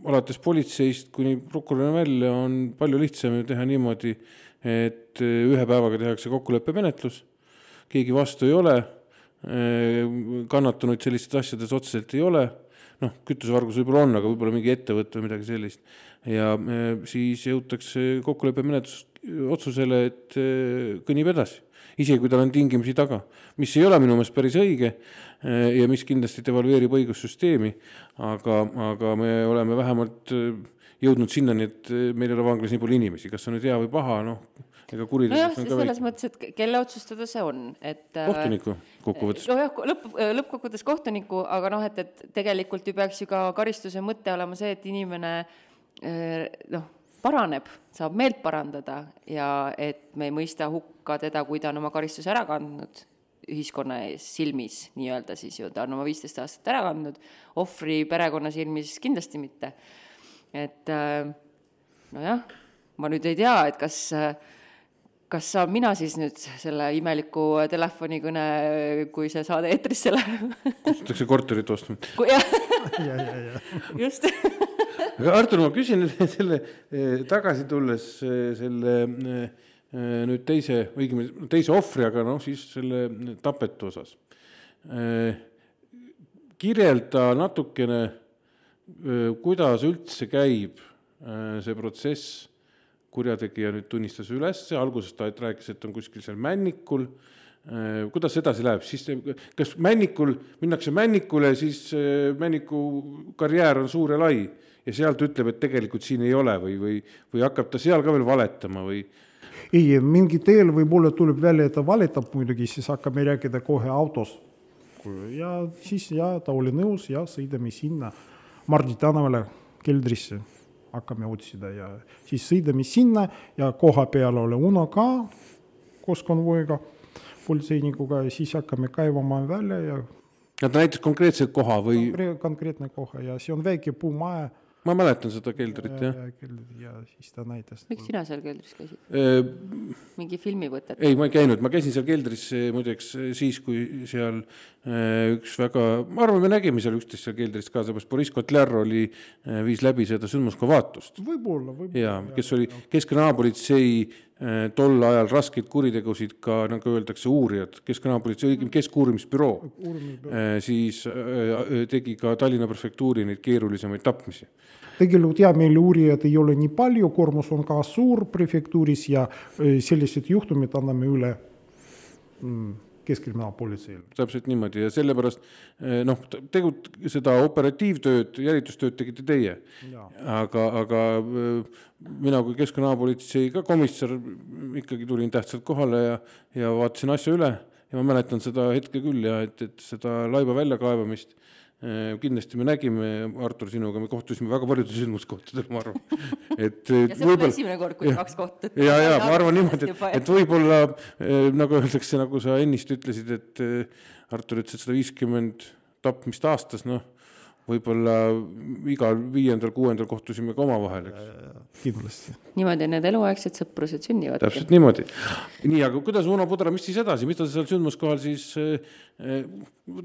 alates politseist kuni prokurörini välja on palju lihtsam ju teha niimoodi, et ühe päevaga tehakse kokkuleppemenetlus, keegi vastu ei ole, kannatanuid sellistes asjades otseselt ei ole noh, kütusevargus võib-olla on, aga võib-olla mingi ettevõte või midagi sellist. ja e, siis jõutakse kokkuleppemenetlus otsusele, et e, kõnnib edasi, isegi kui tal on tingimusi taga, mis ei ole minu meelest päris õige e, ja mis kindlasti devalveerib õigussüsteemi, aga, aga me oleme vähemalt jõudnud sinnani, et meil ei ole vanglas nii palju inimesi, kas see on nüüd hea või paha, noh, ega kuritegu nojah, selles mõttes, et kelle otsustada see on, et äh, kohtuniku kokkuvõttes. nojah, lõpp, lõppkokkuvõttes kohtuniku, aga noh, et, et tegelikult ju peaks ju ka karistuse mõte olema see, et inimene äh, noh, paraneb, saab meelt parandada ja et me ei mõista hukka teda, kui ta on oma karistuse ära kandnud ühiskonna ees silmis nii-öelda siis ju, ta on oma viisteist aastat ära kandnud, ohvri perekonna silmis kindlasti mitte. et äh, nojah, ma nüüd ei tea, et kas äh, kas saan mina siis nüüd selle imeliku telefonikõne, kui see saade eetrisse läheb? kutsutakse korterit ostma. jah, just aga Artur, ma küsin selle eh, tagasi tulles eh, selle eh, nüüd teise, õigemini teise ohvri, aga noh, siis selle tapetu osas. kirjelda natukene, kuidas üldse käib see protsess kurjategija nüüd tunnistas üles, alguses ta rääkis, et on kuskil seal Männikul, äh, kuidas edasi läheb, siis kas Männikul, minnakse Männikule, siis äh, Männiku karjäär on suur ja lai ja sealt ütleb, et tegelikult siin ei ole või, või, või hakkab ta seal ka veel valetama või? ei, mingi teel võib-olla tuleb välja, et ta valetab muidugi, siis hakkame rääkida kohe autos. ja siis ja ta oli nõus ja sõidame sinna Mardi tänavale keldrisse hakkame otsida ja siis sõidame sinna ja koha peal ole Uno ka koos konvoiga, politseinikuga ja siis hakkame kaevama välja ja. ta näitas konkreetse koha või? konkreetne koha ja see on väike puumaja ma mäletan seda keldrit, jah. ja siis ta näitas. miks sina seal keldris käisid? mingi filmi võtet? ei, ma ei käinud, ma käisin seal keldris muideks siis, kui seal üks väga, ma arvan, me nägime seal üksteist seal keldris ka, seepärast Boriss Kotler oli, viis läbi seda sündmuskovaatust. võib-olla, võib-olla. jaa, kes oli Keskkonnaapolitsei tol ajal raskeid kuritegusid ka, nagu öeldakse, uurijad, Keskkonnaapolitsei, õigemini Keskuurimisbüroo, siis tegi ka Tallinna prefektuuri neid keerulisemaid tapmisi. Tegelikult jah, meil uurijaid ei ole nii palju, koormus on ka suur prefektuuris ja sellised juhtumid anname üle. Mm, keskkriminaalpolitseile. täpselt niimoodi ja sellepärast noh, tegu seda operatiivtööd, jälitustööd tegite teie. aga, aga mina kui keskkonnaapolitsei ka komissar ikkagi tulin tähtsalt kohale ja, ja vaatasin asja üle ja ma mäletan seda hetke küll ja et, et seda laiba väljakaevamist kindlasti me nägime, Artur, sinuga, me kohtusime väga paljudel sündmuskohtadel, ma arvan. et ja see pole esimene kord, kui kaks kohtut. ja, ja ma arvan niimoodi, et, et võib-olla äh, nagu öeldakse, nagu sa ennist ütlesid, et äh, Artur ütles, et sada viiskümmend tapmist aastas, noh võib-olla igal viiendal-kuuendal kohtusime ka omavahel, eks. kindlasti. niimoodi need eluaegsed sõprused sünnivad. täpselt niimoodi. nii, aga kuidas Uno Pudra, mis siis edasi, mis ta seal sündmuskohal siis äh,,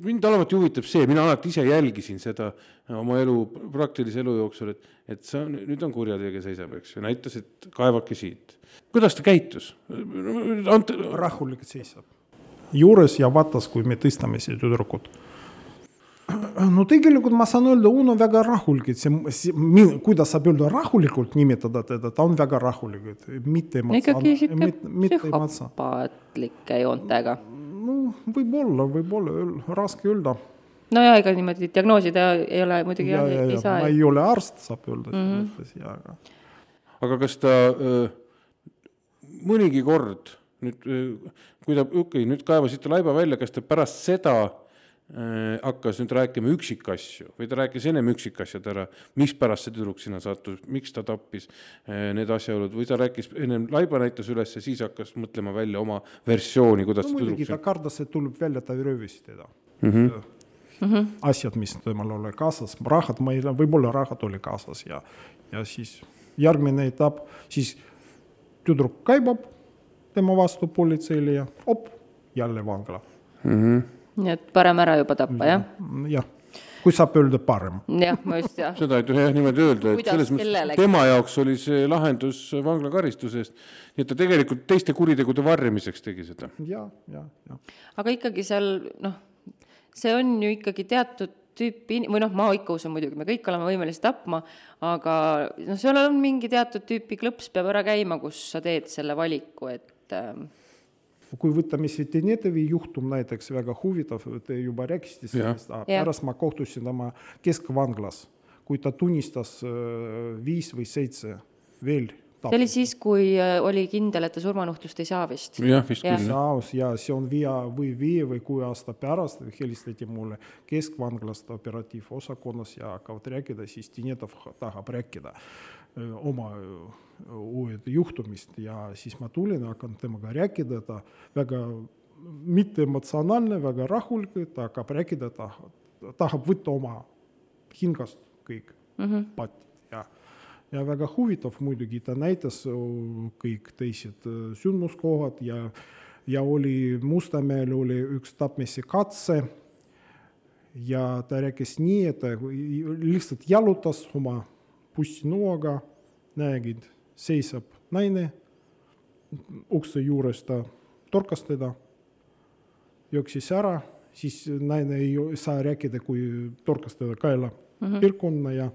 mind alati huvitab see, mina alati ise jälgisin seda oma elu, praktilise elu jooksul, et, et see on, nüüd on kurjategija seisab, eks ju, näitas, et kaevake siit. kuidas ta käitus Ant...? rahulikult seisab. juures ja vaatas, kui me tõstame siia tüdrukut no tegelikult ma saan öelda, Uno väga rahulik, et see, see, kuidas saab öelda rahulikult nimetada teda, ta on väga rahulik, et mitte ikkagi sihuke psühhopaatlike joontega. no võib-olla, võib-olla, raske öelda. no ja ega niimoodi diagnoosida ei ole muidugi ja, ja, ei ja, saa. ma ei ole arst, saab öelda selles mõttes ja, aga aga kas ta öö, mõnigi kord nüüd, kui ta, okei okay,, nüüd kaevasite laiba välja, kas ta pärast seda äh, hakkas nüüd rääkima üksikasju või ta rääkis ennem üksikasjad ära, mispärast see tüdruk sinna sattus, miks ta tappis äh, need asjaolud või ta rääkis ennem laiba näitas üles ja siis hakkas mõtlema välja oma versiooni, kuidas no muidugi ta kardas, et tuleb välja, ta röövis teda mm. -hmm. mm. -hmm. asjad, mis temal oli kaasas, rahad, ma ei tea, võib-olla rahad oli kaasas ja, ja siis järgmine etapp, siis tüdruk kaebab tema vastu politseile ja op, jälle vangla. Mm -hmm. Nii et parem ära juba tappa, jah? jah, kui saab öelda parem. jah, ma just, jah. seda ei tohi jah niimoodi öelda, et selles mõttes tema jaoks oli see lahendus vanglakaristusest, nii et ta tegelikult teiste kuritegude varjamiseks tegi seda. ja, ja, ja. aga ikkagi seal noh, see on ju ikkagi teatud tüüpi in- või noh, ma ikka usun muidugi, me kõik oleme võimelised tapma, aga noh, seal on mingi teatud tüüpi klõps peab ära käima, kus sa teed selle valiku, et ähm, kui võtame see Denetevi juhtum näiteks, väga huvitav, te juba rääkisite sellest, Jah. pärast ma kohtusin tema keskvanglas, kui ta tunnistas äh, viis või seitse veel see oli siis, kui äh, oli kindel, et ta surmanuhtlust ei saa vist. jah, vist Jah. küll. saus ja see on viie või viie või kuue aasta pärast helistati mulle keskvanglast operatiivosakonnas ja hakkavad rääkida, siis Tinetov tahab rääkida oma uued juhtumist ja siis ma tulin, hakkan temaga rääkida, ta väga mitteemotsionaalne, väga rahulik, ta hakkab rääkida, ta tahab võtta oma hingast kõik mm -hmm. patid ja ja väga huvitav muidugi, ta näitas kõik teised sündmuskohad ja, ja oli Mustamäel oli üks tapmise katse. ja ta rääkis nii, et ta lihtsalt jalutas oma bussinõuga, nägid, seisab naine ukse juures, ta torkas teda, jooksis ära, siis naine ei saa rääkida, kui torkas teda kaela mm -hmm. pilkonna ja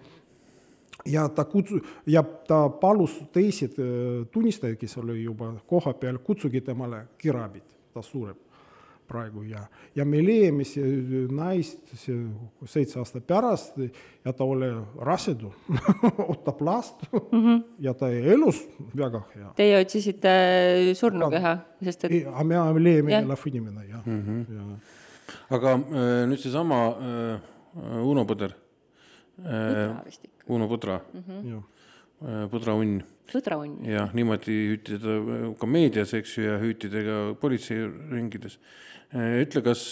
ja ta kutsu- ja ta palus teised äh, tunnistajad, kes oli juba kohapeal, kutsuge temale kirabit, ta sureb praegu ja, ja me leiame see naist see seitse aastat pärast ja ta oli rasedu ootab last mm -hmm. ja ta elus väga hea. Teie otsisite surnukeha, sest et aga me leiame elav inimene jah mm -hmm. ja. aga äh, nüüd seesama äh, Uno Põder äh. Uno Pudra ja. äh, Pudraunn põdraunn. jah, niimoodi hüüti teda ka meedias, eks ju, ja hüüti ta ka politseiringides. ütle, kas,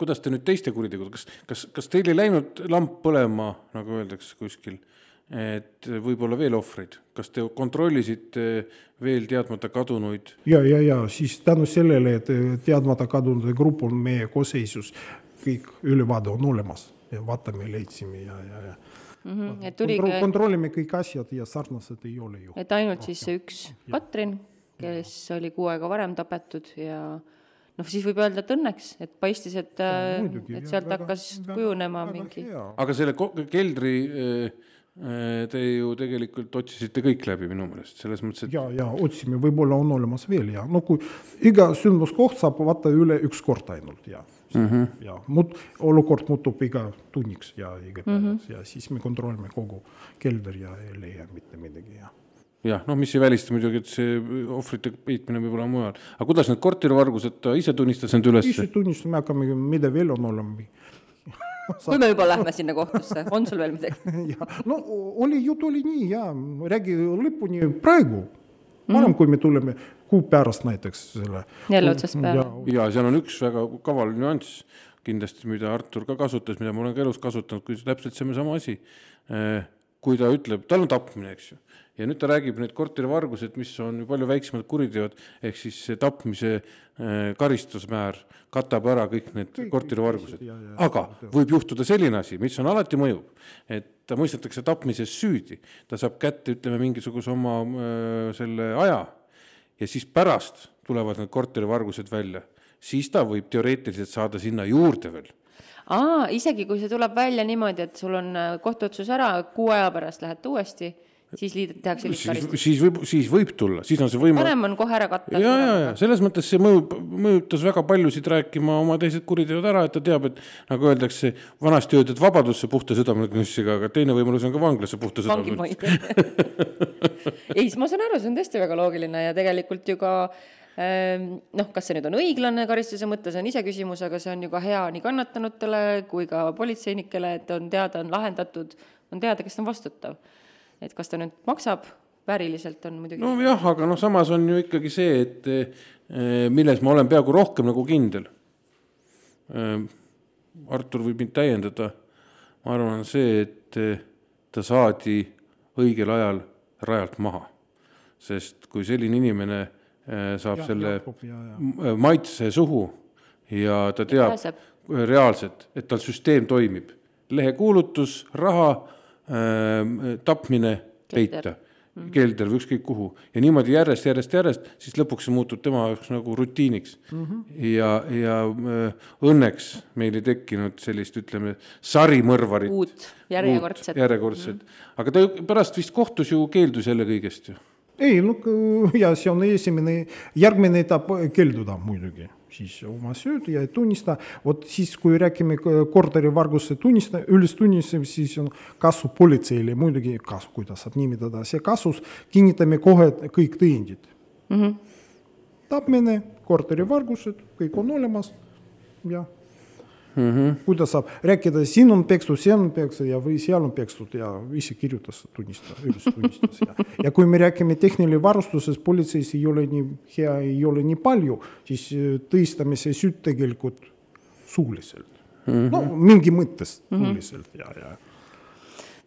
kuidas te nüüd teiste kuritegude, kas, kas, kas teil ei läinud lamp põlema, nagu öeldakse kuskil, et võib-olla veel ohvreid, kas te kontrollisite veel teadmata kadunuid? ja, ja, ja siis tänu sellele, et teadmata kadunute grupp on meie koosseisus, kõik ülevaade on olemas ja vaatame, leidsime ja, ja, ja Mhm, et tuligi Kontro, kontrollime kõik asjad ja sarnased ei ole ju. et ainult siis see üks Katrin, kes oli kuu aega varem tapetud ja noh, siis võib öelda, et õnneks, et paistis, et, äh, et sealt väga- hakkas väga- kujunema väga mingi aga selle keldri äh, äh, te ju tegelikult otsisite kõik läbi minu meelest, selles mõttes, et ja, ja otsime, võib-olla on olemas veel ja no kui iga sündmuskoht saab vaata üle üks kord ainult ja mm, -hmm. ja muut-, olukord muutub iga tunniks ja iga päevaks mm -hmm. ja siis me kontrollime kogu kelder ja ei leia mitte midagi ja jah, noh, mis ei välista muidugi, et see ohvrite peitmine võib olla mujal. aga kuidas need korterivargused, ta ise tunnistas end üles? ise tunnistame, hakkame, mida veel on olema kui me juba lähme sinna kohtusse, on sul veel midagi? ja no oli, jutt oli nii ja räägi lõpuni praegu, varem kui me tuleme kuu pärast näiteks selle. Jälle otsast peale. ja seal on üks väga kaval nüanss kindlasti, mida Artur ka kasutas, mida ma olen ka elus kasutanud, kui täpselt seesama asi. kui ta ütleb, tal on tapmine, eks ju, ja nüüd ta räägib need korterivargused, mis on ju palju väiksemad kuriteod, ehk siis see tapmise eh, karistusmäär katab ära kõik need korterivargused. aga võib juhtuda selline asi, mis on alati mõjub, et ta mõistetakse tapmises süüdi, ta saab kätte, ütleme, mingisuguse oma öö, selle aja ja siis pärast tulevad need korterivargused välja, siis ta võib teoreetiliselt saada sinna juurde veel aa, isegi kui see tuleb välja niimoodi, et sul on äh, kohtuotsus ära, kuu aja pärast lähed uuesti, siis liid-, tehakse siis, liitkaristus. siis võib, siis võib tulla, siis on see võimalus. parem on kohe ära katta. ja, ja, ja selles mõttes see mõjub, mõjutas väga paljusid rääkima oma teised kuriteod ära, et ta teab, et nagu öeldakse, vanasti öeldi, et vabadusse puhta südamenussiga, aga teine võimalus on ka vanglasse puhta hoida. ei, siis ma saan aru, see on tõesti väga loogiline ja tegelikult ju ka ähm, noh, kas see nüüd on õiglane karistuse mõttes, on iseküsimus, aga see on ju ka hea nii kannatanutele kui ka politseinikele, et on teada, on lahendatud, on teada, kes on vastutav. et kas ta nüüd maksab vääriliselt, on muidugi nojah, aga noh, samas on ju ikkagi see, et eh, milles ma olen peaaegu rohkem nagu kindel. Artur võib mind täiendada, ma arvan, see, et eh, ta saadi õigel ajal rajalt maha. sest kui selline inimene eh, saab Ja, selle Jakob, ja, ja. m- maitse suhu ja ta teab pääseb. reaalselt, et tal süsteem toimib. lehekuulutus, raha äh, tapmine, peita, kelder või ükskõik kuhu ja niimoodi järjest, järjest, järjest, siis lõpuks see muutub tema jaoks nagu rutiiniks mm. -hmm. ja, ja äh, õnneks meil ei tekkinud sellist, ütleme, sarimõrvarit. Uut, järjekordset. järjekordset mm, -hmm. aga ta pärast vist kohtus ju keeldus jälle kõigest ju. ei no ja see on esimene, järgmine etapp keelduda muidugi, siis oma süüd ja ei tunnista. vot siis, kui räägime k- korterivarguse tunnista, ülestunnistamist, siis on kasu politseile muidugi kasu, kuidas saab nimetada, see kasus, kinnitame kohe kõik tõendid mm. -hmm. tapmine, korterivargused, kõik on olemas ja mm. -hmm. kuidas saab rääkida, siin on pekstud, seal on pekstud ja, või seal on pekstud ja ise kirjutas tunnistada, üles tunnistas ja. ja kui me räägime tehniline varustuses, politseis ei ole nii hea, ei ole nii palju, siis äh, tõestame see süüd tegelikult suuliselt mm. -hmm. no mingi mõttes suuliselt mm -hmm. ja, ja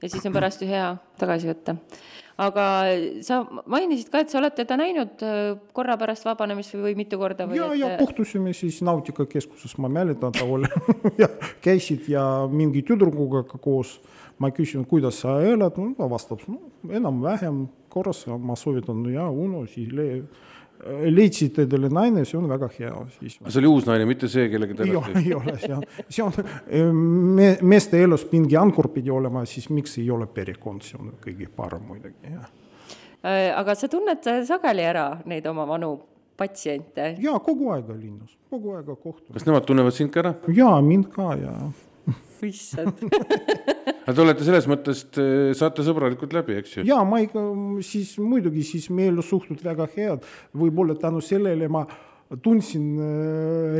ja siis on pärast ju hea tagasi võtta. Aga sa mainisid ka, et sa oled teda näinud äh, korra pärast vabanemist või, või mitu korda või ja, et ja kohtusime siis Nautika keskuses, ma mäletan, ta oli ja käisid ja mingi tüdrukuga koos. ma küsisin, kuidas sa elad, no ta vastab, no enam-vähem korras, ma soovitan, ja Uno, siis le- leidsid endale naine, see on väga hea, siis. see oli uus naine, mitte see, kellega te ole, ei ole, see on, see on me, meeste elus mingi ankur pidi olema, siis miks ei ole perekond, see on kõige parem muidugi, jah. Äh, aga sa tunned sageli ära neid oma vanu patsiente? ja kogu aeg linnas, kogu aeg kohtun. kas nemad tunnevad sind ka ära? ja mind ka ja issand aga te olete selles mõttes, saate sõbralikult läbi, eks ju? ja ma ikka siis muidugi siis meil suhted väga head, võib-olla tänu sellele ma tundsin,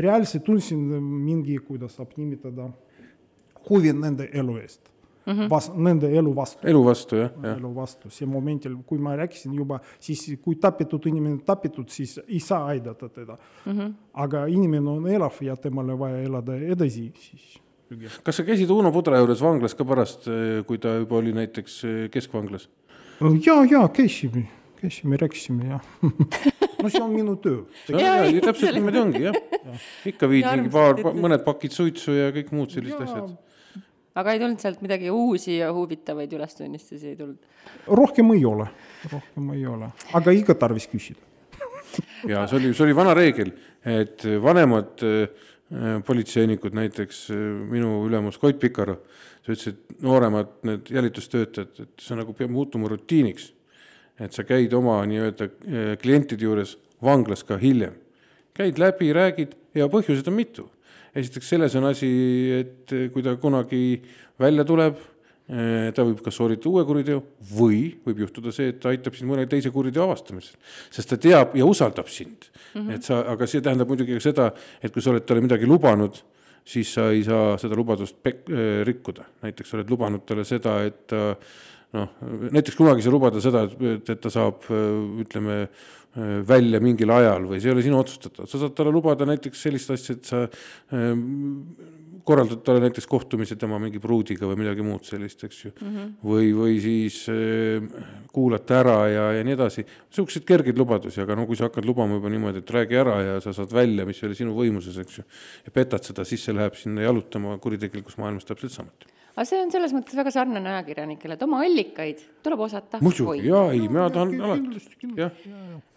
reaalselt tundsin mingi, kuidas saab nimetada, huvi nende elu eest mm. -hmm. Vas-, nende elu vastu. elu vastu jah, jah. elu vastu, see momendil, kui ma rääkisin juba, siis kui tapetud inimene tapetud, siis ei saa aidata teda mm. -hmm. aga inimene on elav ja temale vaja elada edasi, siis kas sa käisid Uno Pudra juures vanglas ka pärast, kui ta juba oli näiteks eh, keskvanglas? ja, ja käisime, käisime, rääkisime ja no see on minu töö. Jaa, ei, täpselt niimoodi ongi jah. ikka viid Ja mingi paar mõned pakid suitsu ja kõik muud sellised Jaa. asjad. aga ei tulnud sealt midagi uusi ja huvitavaid ülestunnistusi ei tulnud? rohkem ei ole, rohkem ei ole, aga ikka tarvis küsida. ja see oli, see oli vana reegel, et vanemad äh, politseinikud, näiteks äh, minu ülemus Koit Pikaru, ta ütles, et nooremad need jälitustöötajad, et see nagu peab muutuma rutiiniks. et sa käid oma nii-öelda äh, klientide juures vanglas ka hiljem, käid läbi, räägid ja põhjused on mitu. esiteks selles on asi, et äh, kui ta kunagi välja tuleb, ta võib kas sooritada uue kuriteo või võib juhtuda see, et ta aitab sind mõne teise kuriteo avastamisel, sest ta teab ja usaldab sind mm. -hmm. et sa, aga see tähendab muidugi ka seda, et kui sa oled talle midagi lubanud, siis sa ei saa seda lubadust pek-, rikkuda, näiteks oled lubanud talle seda, et noh, näiteks kunagi ei saa lubada seda, et, et ta saab ütleme välja mingil ajal või see ei ole sinu otsustada, sa saad talle lubada näiteks sellist asja, et sa korraldad talle näiteks kohtumise tema mingi pruudiga või midagi muud sellist, eks ju mm. -hmm. või, või siis äh, kuulata ära ja, ja nii edasi, niisuguseid kergeid lubadusi, aga no kui sa hakkad lubama juba niimoodi, et räägi ära ja sa saad välja, mis ei ole sinu võimuses, eks ju, ja petad seda, siis see läheb sinna jalutama kuritegelikus maailmas täpselt samuti. Aga see on selles mõttes väga sarnane ajakirjanikele, et oma allikaid tuleb osata muidugi, jaa, ei, mina tahan alati, jah.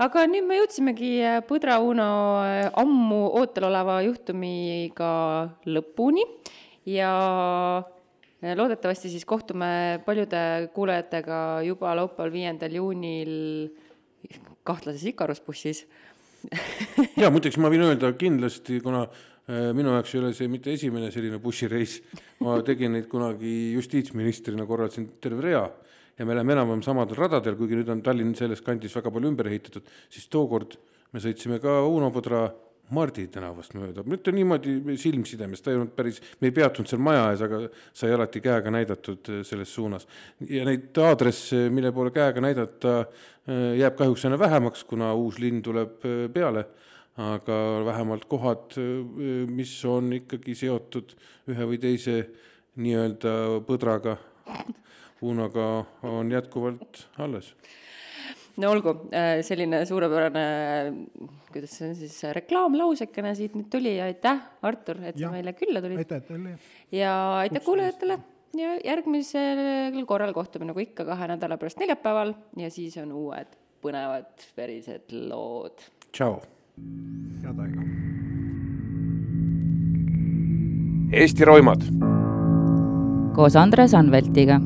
aga nüüd me jõudsimegi äh, Põdra Uno äh, ammu ootel oleva juhtumiga lõpuni. Ja loodetavasti siis kohtume paljude kuulajatega juba laupäeval, viiendal juunil kahtlases Ikarusbussis ja muideks ma võin öelda kindlasti, kuna äh, minu jaoks ei ole see mitte esimene selline bussireis, ma tegin neid kunagi justiitsministrina, korraldasin terve rea ja me läheme enam-vähem samadel radadel, kuigi nüüd on Tallinn selles kandis väga palju ümber ehitatud, siis tookord me sõitsime ka Uno Põdra Mardi tänavast mööda, mitte niimoodi silmsidemes, ta ei olnud päris, me ei peatunud seal maja ees, aga sai alati käega näidatud äh, selles suunas. ja neid aadresse, mille poole käega näidata, äh, jääb kahjuks aina vähemaks, kuna uus linn tuleb äh, peale, aga vähemalt kohad, mis on ikkagi seotud ühe või teise nii-öelda põdraga, Unoga, on jätkuvalt alles no olgu, äh, selline suurepärane, kuidas see on siis, reklaamlausekene siit nüüd tuli ja aitäh, Artur, et sa meile külla tulid. aitäh teile. ja aitäh kuulajatele ja järgmisel korral kohtume nagu ikka kahe nädala pärast neljapäeval ja siis on uued põnevad verised lood. tšau. Head aega. Eesti roimad. koos Andres Anveltiga